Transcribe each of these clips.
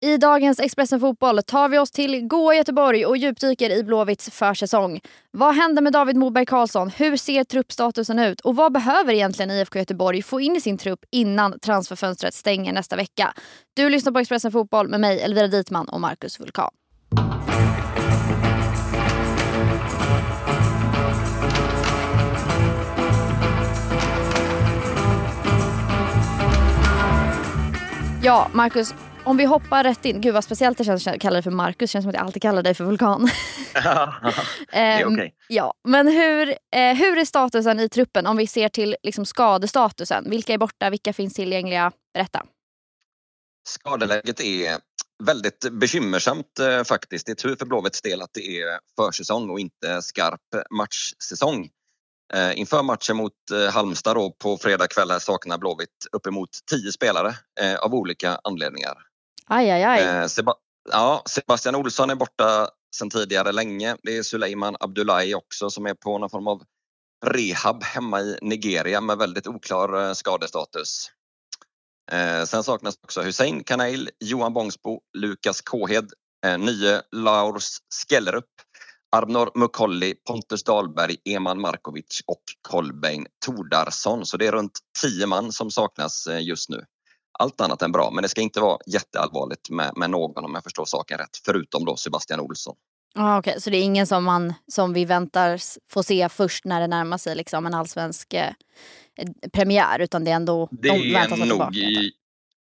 I dagens Expressen Fotboll tar vi oss till Goa Göteborg och djupdyker i Blåvitts försäsong. Vad händer med David Moberg Karlsson? Hur ser truppstatusen ut? Och vad behöver egentligen IFK Göteborg få in i sin trupp innan transferfönstret stänger nästa vecka? Du lyssnar på Expressen Fotboll med mig Elvira Ditman och Marcus Vulkan. Ja, Marcus, om vi hoppar rätt in. Gud vad speciellt det känns att kalla dig för Marcus. Det känns som att jag alltid kallar dig för Vulkan. Ja, det är okej. Okay. ja, men hur, eh, hur är statusen i truppen om vi ser till liksom, skadestatusen? Vilka är borta? Vilka finns tillgängliga? Berätta. Skadeläget är väldigt bekymmersamt eh, faktiskt. Det är tur för Blåvitts del att det är försäsong och inte skarp matchsäsong. Eh, inför matchen mot eh, Halmstad då, på fredag kväll saknar Blåvitt uppemot tio spelare eh, av olika anledningar. Aj, aj, aj. Eh, Seba ja, Sebastian Olsson är borta sedan tidigare länge. Det är Suleiman Abdullahi också som är på någon form av rehab hemma i Nigeria med väldigt oklar eh, skadestatus. Eh, sen saknas också Hussein Kanail, Johan Bångsbo, Lukas Kåhed, nye Laurs Skellerup Arnor Mukolli, Pontus Dahlberg, Eman Markovic och Kolbein Tordarsson. Så det är runt tio man som saknas just nu. Allt annat än bra, men det ska inte vara jätteallvarligt med, med någon om jag förstår saken rätt, förutom då Sebastian Olsson. Ah, okay. Så det är ingen som, man, som vi väntar få se först när det närmar sig liksom en allsvensk eh, premiär utan det är ändå det de väntas nog tillbaka? I,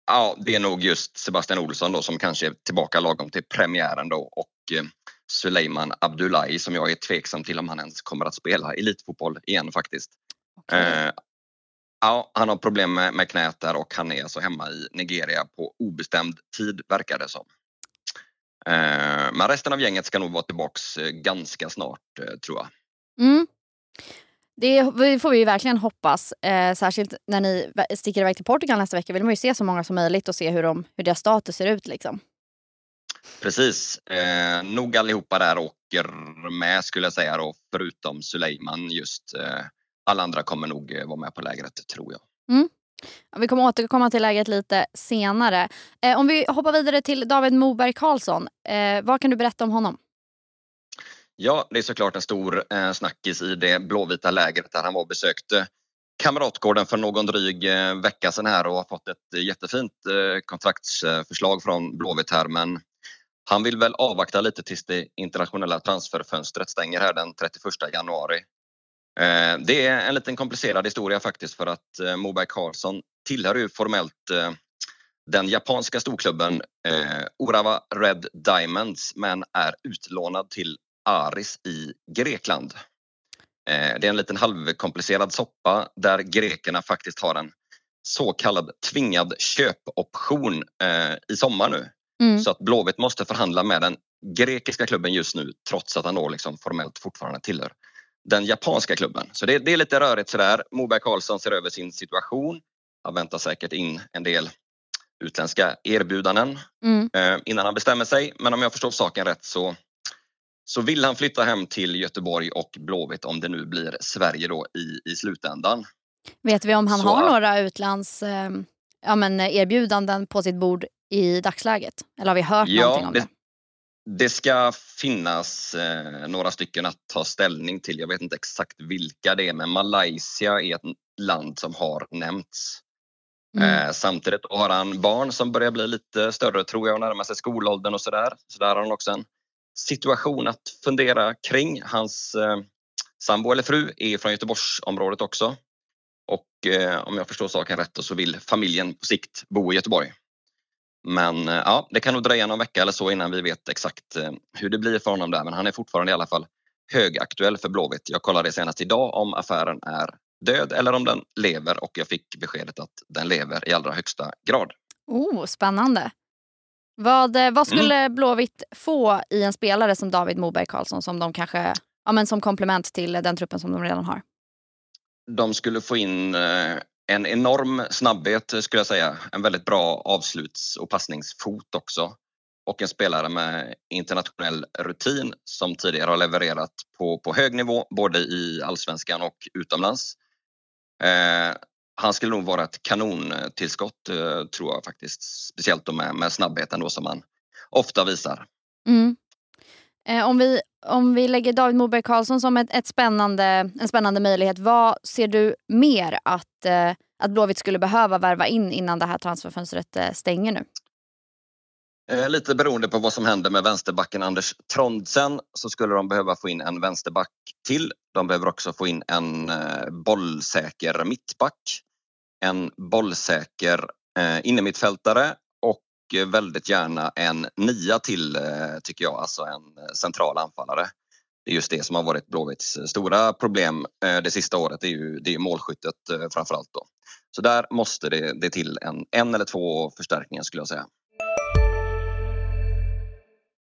ja, det är nog just Sebastian Olsson då som kanske är tillbaka lagom till premiären då och eh, Suleiman Abdullahi som jag är tveksam till om han ens kommer att spela elitfotboll igen faktiskt. Okay. Eh, ja, han har problem med, med knät där och han är alltså hemma i Nigeria på obestämd tid verkar det som. Eh, men resten av gänget ska nog vara tillbaks eh, ganska snart eh, tror jag. Mm. Det får vi verkligen hoppas. Eh, särskilt när ni sticker iväg till Portugal nästa vecka vill man ju se så många som möjligt och se hur, de, hur deras status ser ut. Liksom. Precis, eh, nog allihopa där åker med skulle jag säga då, förutom Suleiman just. Eh, alla andra kommer nog eh, vara med på lägret tror jag. Mm. Vi kommer återkomma till läget lite senare. Eh, om vi hoppar vidare till David Moberg Karlsson. Eh, vad kan du berätta om honom? Ja, det är såklart en stor eh, snackis i det blåvita lägret där han var och besökte Kamratgården för någon dryg eh, vecka sedan här och har fått ett jättefint eh, kontraktsförslag från Blåvitt här men han vill väl avvakta lite tills det internationella transferfönstret stänger här den 31 januari. Eh, det är en liten komplicerad historia faktiskt för att eh, Moberg Karlsson tillhör ju formellt eh, den japanska storklubben Orava Red Diamonds men är utlånad till Aris i Grekland. Det är en liten halvkomplicerad soppa där grekerna faktiskt har en så kallad tvingad köpoption i sommar nu. Mm. Så att Blåvitt måste förhandla med den grekiska klubben just nu trots att han då liksom formellt fortfarande tillhör den japanska klubben. Så det, det är lite rörigt sådär. Moberg Karlsson ser över sin situation. Han väntar säkert in en del utländska erbjudanden mm. eh, innan han bestämmer sig. Men om jag förstår saken rätt så, så vill han flytta hem till Göteborg och Blåvitt om det nu blir Sverige då i, i slutändan. Vet vi om han så, har några utlands eh, ja, men erbjudanden på sitt bord i dagsläget? Eller har vi hört ja, någonting om det? Det ska finnas eh, några stycken att ta ställning till. Jag vet inte exakt vilka det är men Malaysia är ett land som har nämnts. Mm. Eh, samtidigt har han barn som börjar bli lite större tror jag och närma sig skolåldern och sådär. Så där har han också en situation att fundera kring. Hans eh, sambo eller fru är från Göteborgsområdet också. Och eh, om jag förstår saken rätt så vill familjen på sikt bo i Göteborg. Men eh, ja, det kan nog dröja någon vecka eller så innan vi vet exakt eh, hur det blir för honom där. Men han är fortfarande i alla fall högaktuell för Blåvitt. Jag kollade senast idag om affären är död eller om den lever och jag fick beskedet att den lever i allra högsta grad. Oh, spännande. Vad, eh, vad skulle mm. Blåvitt få i en spelare som David Moberg Karlsson som de kanske, ja, men som komplement till den truppen som de redan har? De skulle få in en enorm snabbhet skulle jag säga. En väldigt bra avsluts och passningsfot också. Och en spelare med internationell rutin som tidigare har levererat på, på hög nivå både i allsvenskan och utomlands. Eh, han skulle nog vara ett kanontillskott eh, tror jag faktiskt. Speciellt då med, med snabbheten då som han ofta visar. Mm. Eh, om, vi, om vi lägger David Moberg Karlsson som ett, ett spännande, en spännande möjlighet. Vad ser du mer att, eh, att Blåvitt skulle behöva värva in innan det här transferfönstret eh, stänger nu? Lite beroende på vad som händer med vänsterbacken Anders Trondsen så skulle de behöva få in en vänsterback till. De behöver också få in en bollsäker mittback, en bollsäker innermittfältare Eh, väldigt gärna en nia till eh, tycker jag, alltså en eh, central anfallare. Det är just det som har varit Blåvitts stora problem det sista året, det är ju, det är målskyttet framförallt då. Så där måste det, det till en, en eller två förstärkningar skulle jag säga.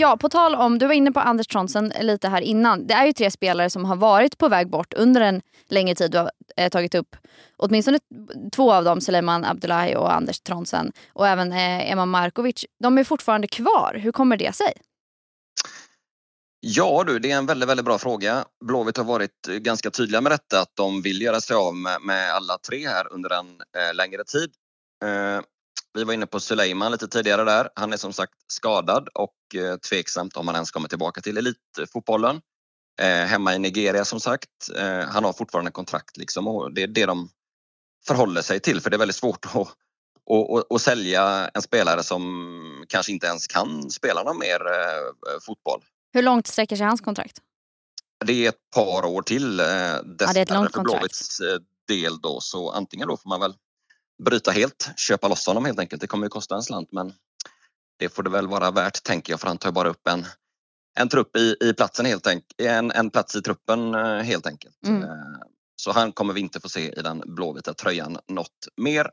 Ja, på tal om, du var inne på Anders Tronsen lite här innan. Det är ju tre spelare som har varit på väg bort under en längre tid. Du har eh, tagit upp åtminstone två av dem, Suleiman Abdullahi och Anders Tronsen. Och även eh, Eman Markovic. De är fortfarande kvar. Hur kommer det sig? Ja du, det är en väldigt, väldigt bra fråga. Blåvitt har varit eh, ganska tydliga med detta att de vill göra sig av med, med alla tre här under en eh, längre tid. Eh, vi var inne på Suleiman lite tidigare där. Han är som sagt skadad och eh, tveksamt om han ens kommer tillbaka till elitfotbollen. Eh, hemma i Nigeria som sagt. Eh, han har fortfarande kontrakt liksom och det är det de förhåller sig till för det är väldigt svårt att, att, att, att sälja en spelare som kanske inte ens kan spela någon mer eh, fotboll. Hur långt sträcker sig hans kontrakt? Det är ett par år till. Eh, ja, det är ett långt kontrakt. Blåvitts eh, del då så antingen då får man väl bryta helt, köpa loss honom helt enkelt. Det kommer ju kosta en slant men det får det väl vara värt tänker jag för han tar bara upp en, en trupp i, i platsen helt enkelt, en, en plats i truppen eh, helt enkelt. Mm. Eh, så han kommer vi inte få se i den blåvita tröjan något mer.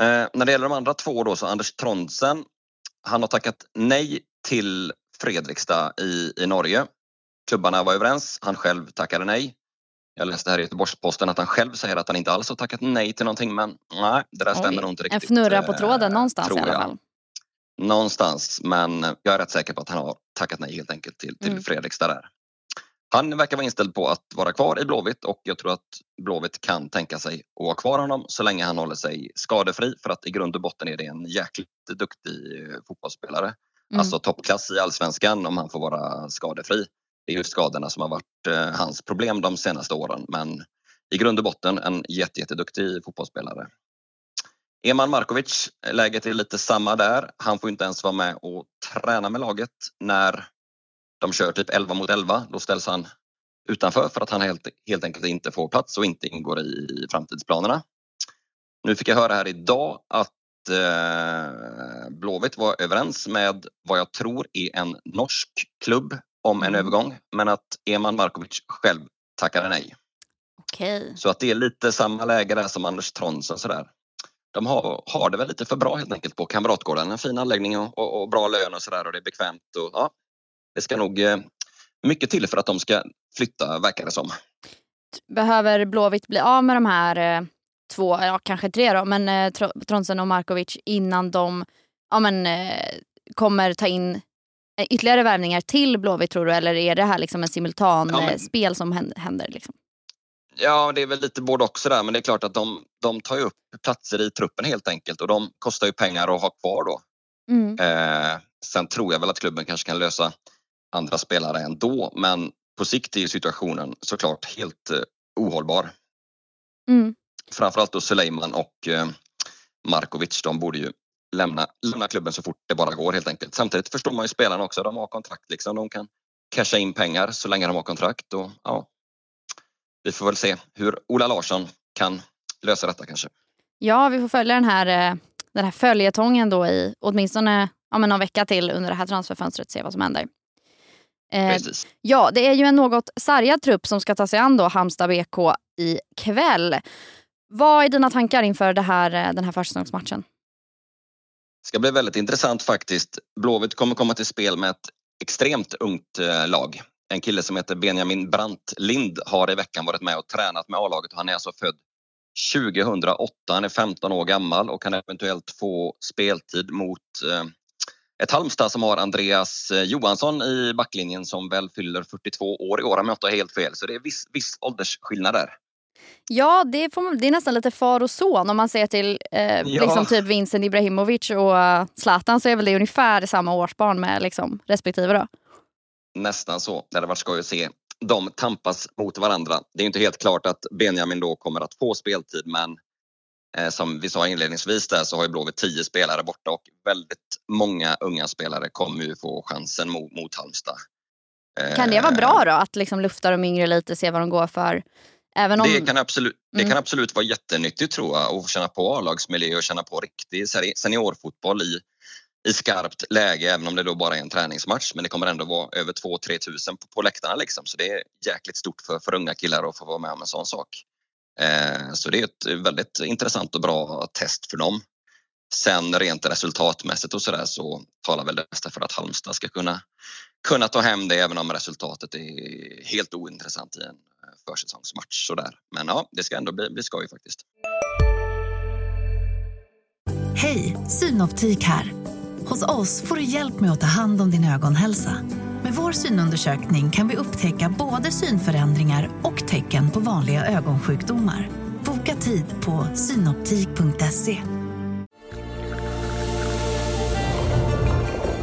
Eh, när det gäller de andra två då så Anders Trondsen, han har tackat nej till Fredrikstad i, i Norge. Klubbarna var överens, han själv tackade nej. Jag läste här i Göteborgs-Posten att han själv säger att han inte alls har tackat nej till någonting men nej, det där stämmer nog inte riktigt. En fnurra på tråden eh, någonstans i alla fall. Någonstans, men jag är rätt säker på att han har tackat nej helt enkelt till, till mm. Fredrikstad där. Han verkar vara inställd på att vara kvar i Blåvitt och jag tror att Blåvitt kan tänka sig att ha kvar honom så länge han håller sig skadefri för att i grund och botten är det en jäkligt duktig eh, fotbollsspelare. Mm. Alltså toppklass i allsvenskan om han får vara skadefri. Det är ju skadorna som har varit eh, hans problem de senaste åren. Men i grund och botten en jätteduktig fotbollsspelare. Eman Markovic, läget är lite samma där. Han får inte ens vara med och träna med laget när de kör typ 11 mot 11. Då ställs han utanför för att han helt, helt enkelt inte får plats och inte ingår i framtidsplanerna. Nu fick jag höra här idag att eh, Blåvitt var överens med vad jag tror är en norsk klubb om en mm. övergång men att Eman Markovic själv tackade nej. Okay. Så att det är lite samma läge där som Anders Tronsson sådär. De har, har det väl lite för bra helt enkelt på Kamratgården. En fin anläggning och, och, och bra lön och sådär och det är bekvämt. Och, ja, det ska nog eh, mycket till för att de ska flytta verkar det som. Behöver Blåvitt bli av med de här eh, två, ja kanske tre då, men eh, Tronsen och Markovic innan de ja, men, eh, kommer ta in ytterligare värvningar till Blåvitt tror du eller är det här liksom en simultan ja, men... Eh, spel som händer? Liksom? Ja, det är väl lite både också där men det är klart att de, de tar ju upp platser i truppen helt enkelt och de kostar ju pengar att ha kvar då. Mm. Eh, sen tror jag väl att klubben kanske kan lösa andra spelare ändå men på sikt är situationen såklart helt eh, ohållbar. Mm. Framförallt då Suleiman och eh, Markovic, de borde ju lämna, lämna klubben så fort det bara går helt enkelt. Samtidigt förstår man ju spelarna också. De har kontrakt liksom. De kan casha in pengar så länge de har kontrakt. Och, ja, vi får väl se hur Ola Larsson kan lösa detta kanske. Ja, vi får följa den här, eh, den här följetongen då i åtminstone ja, men någon vecka till under det här transferfönstret. Se vad som händer. Eh, ja, det är ju en något sargad trupp som ska ta sig an då Halmstad BK ikväll. Vad är dina tankar inför det här, eh, den här försäsongsmatchen? Det ska bli väldigt intressant faktiskt. Blåvitt kommer komma till spel med ett extremt ungt eh, lag. En kille som heter Benjamin Brantlind har i veckan varit med och tränat med A-laget. Han är alltså född 2008. Han är 15 år gammal och kan eventuellt få speltid mot eh, ett Halmstad som har Andreas eh, Johansson i backlinjen som väl fyller 42 år i år om jag inte har helt fel. Så det är viss, viss åldersskillnad där. Ja, det, får man, det är nästan lite far och son om man ser till eh, ja. liksom typ Vincent Ibrahimovic och uh, Zlatan så är väl det ungefär samma årsbarn med liksom, respektive då. Nästan så. Det hade varit skoj att se dem tampas mot varandra. Det är inte helt klart att Benjamin då kommer att få speltid men eh, som vi sa inledningsvis där så har ju Blåvitt tio spelare borta och väldigt många unga spelare kommer ju få chansen mot, mot Halmstad. Kan det vara bra då att liksom lufta de yngre lite, se vad de går för? Även om... det, kan absolut, det mm. kan absolut vara jättenyttigt tror jag att känna på A-lagsmiljö och känna på riktig seniorfotboll i, i skarpt läge även om det då bara är en träningsmatch. Men det kommer ändå vara över 2-3 tusen på, på läktarna liksom. Så det är jäkligt stort för, för unga killar att få vara med om en sån sak. Eh, så det är ett väldigt intressant och bra test för dem. Sen rent resultatmässigt och sådär så talar väl det mesta för att Halmstad ska kunna, kunna ta hem det även om resultatet är helt ointressant i en försäsongsmatch sådär. Men ja, det ska ändå bli, bli skoj faktiskt. Hej, Synoptik här. Hos oss får du hjälp med att ta hand om din ögonhälsa. Med vår synundersökning kan vi upptäcka både synförändringar och tecken på vanliga ögonsjukdomar. Boka tid på synoptik.se.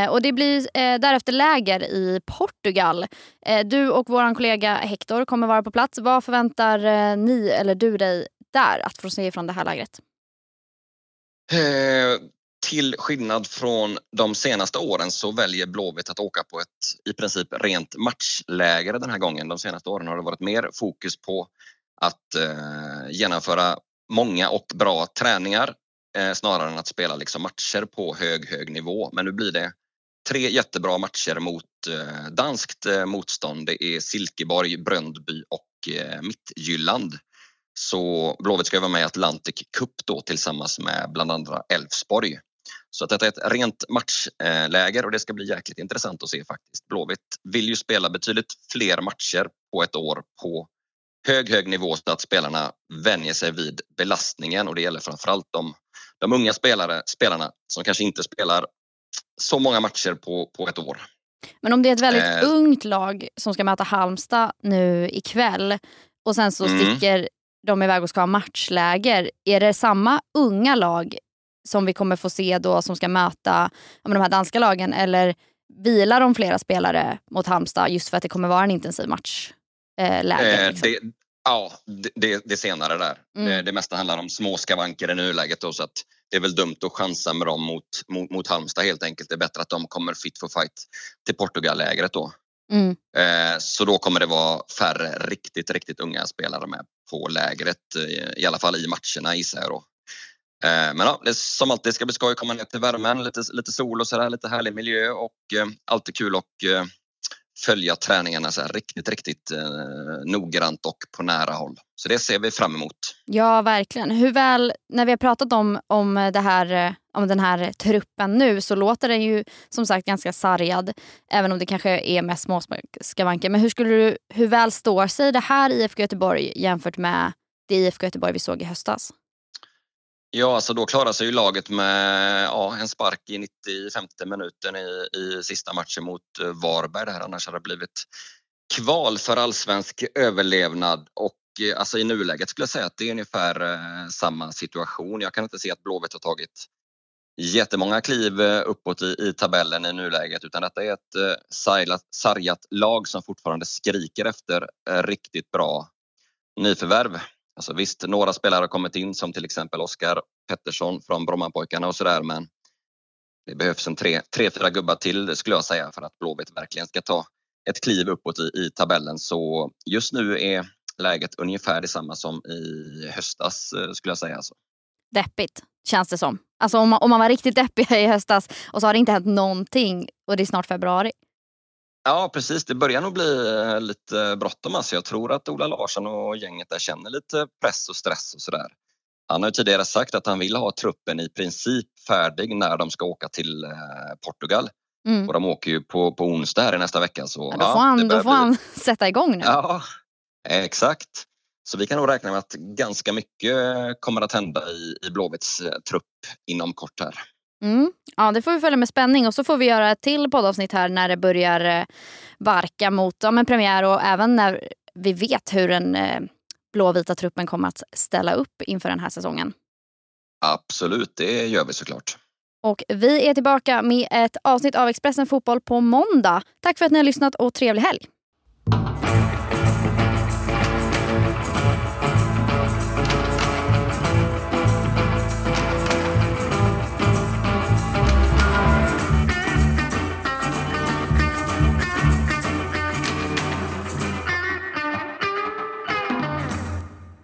Eh, och det blir eh, därefter läger i Portugal. Eh, du och vår kollega Hector kommer vara på plats. Vad förväntar eh, ni eller du dig där att få se från det här lägret? Eh, till skillnad från de senaste åren så väljer Blåvitt att åka på ett i princip rent matchläger den här gången. De senaste åren har det varit mer fokus på att eh, genomföra många och bra träningar eh, snarare än att spela liksom matcher på hög, hög nivå. Men nu blir det tre jättebra matcher mot eh, danskt eh, motstånd. Det är Silkeborg, Bröndby och eh, Mittjylland. Så Blåvitt ska vara med i Atlantic Cup då tillsammans med bland andra Elfsborg. Så att detta är ett rent matchläger och det ska bli jäkligt intressant att se faktiskt. Blåvitt vill ju spela betydligt fler matcher på ett år på hög, hög nivå så att spelarna vänjer sig vid belastningen och det gäller framförallt de, de unga spelare, spelarna som kanske inte spelar så många matcher på, på ett år. Men om det är ett väldigt eh. ungt lag som ska möta Halmstad nu ikväll och sen så mm. sticker de iväg och ska ha matchläger. Är det samma unga lag som vi kommer få se då som ska möta ja, de här danska lagen eller vilar de flera spelare mot Halmstad just för att det kommer vara en intensiv matchläge? Eh, liksom? det, ja, det, det senare där. Mm. Det, det mesta handlar om små skavanker i nuläget. Då, så att det är väl dumt att chansa med dem mot, mot, mot Halmstad helt enkelt. Det är bättre att de kommer fit for fight till Portugal-lägret då. Mm. Eh, så då kommer det vara färre riktigt, riktigt unga spelare med på lägret. Eh, I alla fall i matcherna gissar jag då. Eh, men ja, det, som alltid ska bli skoj att komma ner till värmen, lite, lite sol och sådär, lite härlig miljö och eh, alltid kul att eh, följa träningarna så här riktigt, riktigt eh, noggrant och på nära håll. Så det ser vi fram emot. Ja, verkligen. Hur väl, när vi har pratat om, om, det här, eh, om den här truppen nu så låter den ju som sagt ganska sargad. Även om det kanske är mest småskavanker. Men hur, skulle du, hur väl står sig det här IFK Göteborg jämfört med det IFK Göteborg vi såg i höstas? Ja, alltså då klarar sig ju laget med ja, en spark i 95 minuten i, i sista matchen mot eh, Varberg. Det här annars hade det blivit kval för allsvensk överlevnad och eh, alltså i nuläget skulle jag säga att det är ungefär eh, samma situation. Jag kan inte se att Blåvitt har tagit jättemånga kliv eh, uppåt i, i tabellen i nuläget utan detta är ett eh, sargat, sargat lag som fortfarande skriker efter eh, riktigt bra nyförvärv. Alltså visst, några spelare har kommit in som till exempel Oskar Pettersson från Brommapojkarna och sådär men det behövs en tre, tre, fyra gubbar till skulle jag säga för att Blåvitt verkligen ska ta ett kliv uppåt i, i tabellen. Så just nu är läget ungefär detsamma som i höstas eh, skulle jag säga. Alltså. Deppigt känns det som. Alltså om man, om man var riktigt deppig i höstas och så har det inte hänt någonting och det är snart februari. Ja precis, det börjar nog bli eh, lite bråttom. Alltså. Jag tror att Ola Larsson och gänget där känner lite press och stress och sådär. Han har tidigare sagt att han vill ha truppen i princip färdig när de ska åka till eh, Portugal. Mm. Och de åker ju på, på onsdag här i nästa vecka. Så, ja, då får, han, då får han sätta igång nu. Ja, exakt. Så vi kan nog räkna med att ganska mycket kommer att hända i, i Blåvitts eh, trupp inom kort här. Mm. Ja, det får vi följa med spänning och så får vi göra ett till poddavsnitt här när det börjar eh, barka mot ja, men premiär och även när vi vet hur den eh, blåvita truppen kommer att ställa upp inför den här säsongen. Absolut, det gör vi såklart. Och vi är tillbaka med ett avsnitt av Expressen Fotboll på måndag. Tack för att ni har lyssnat och trevlig helg.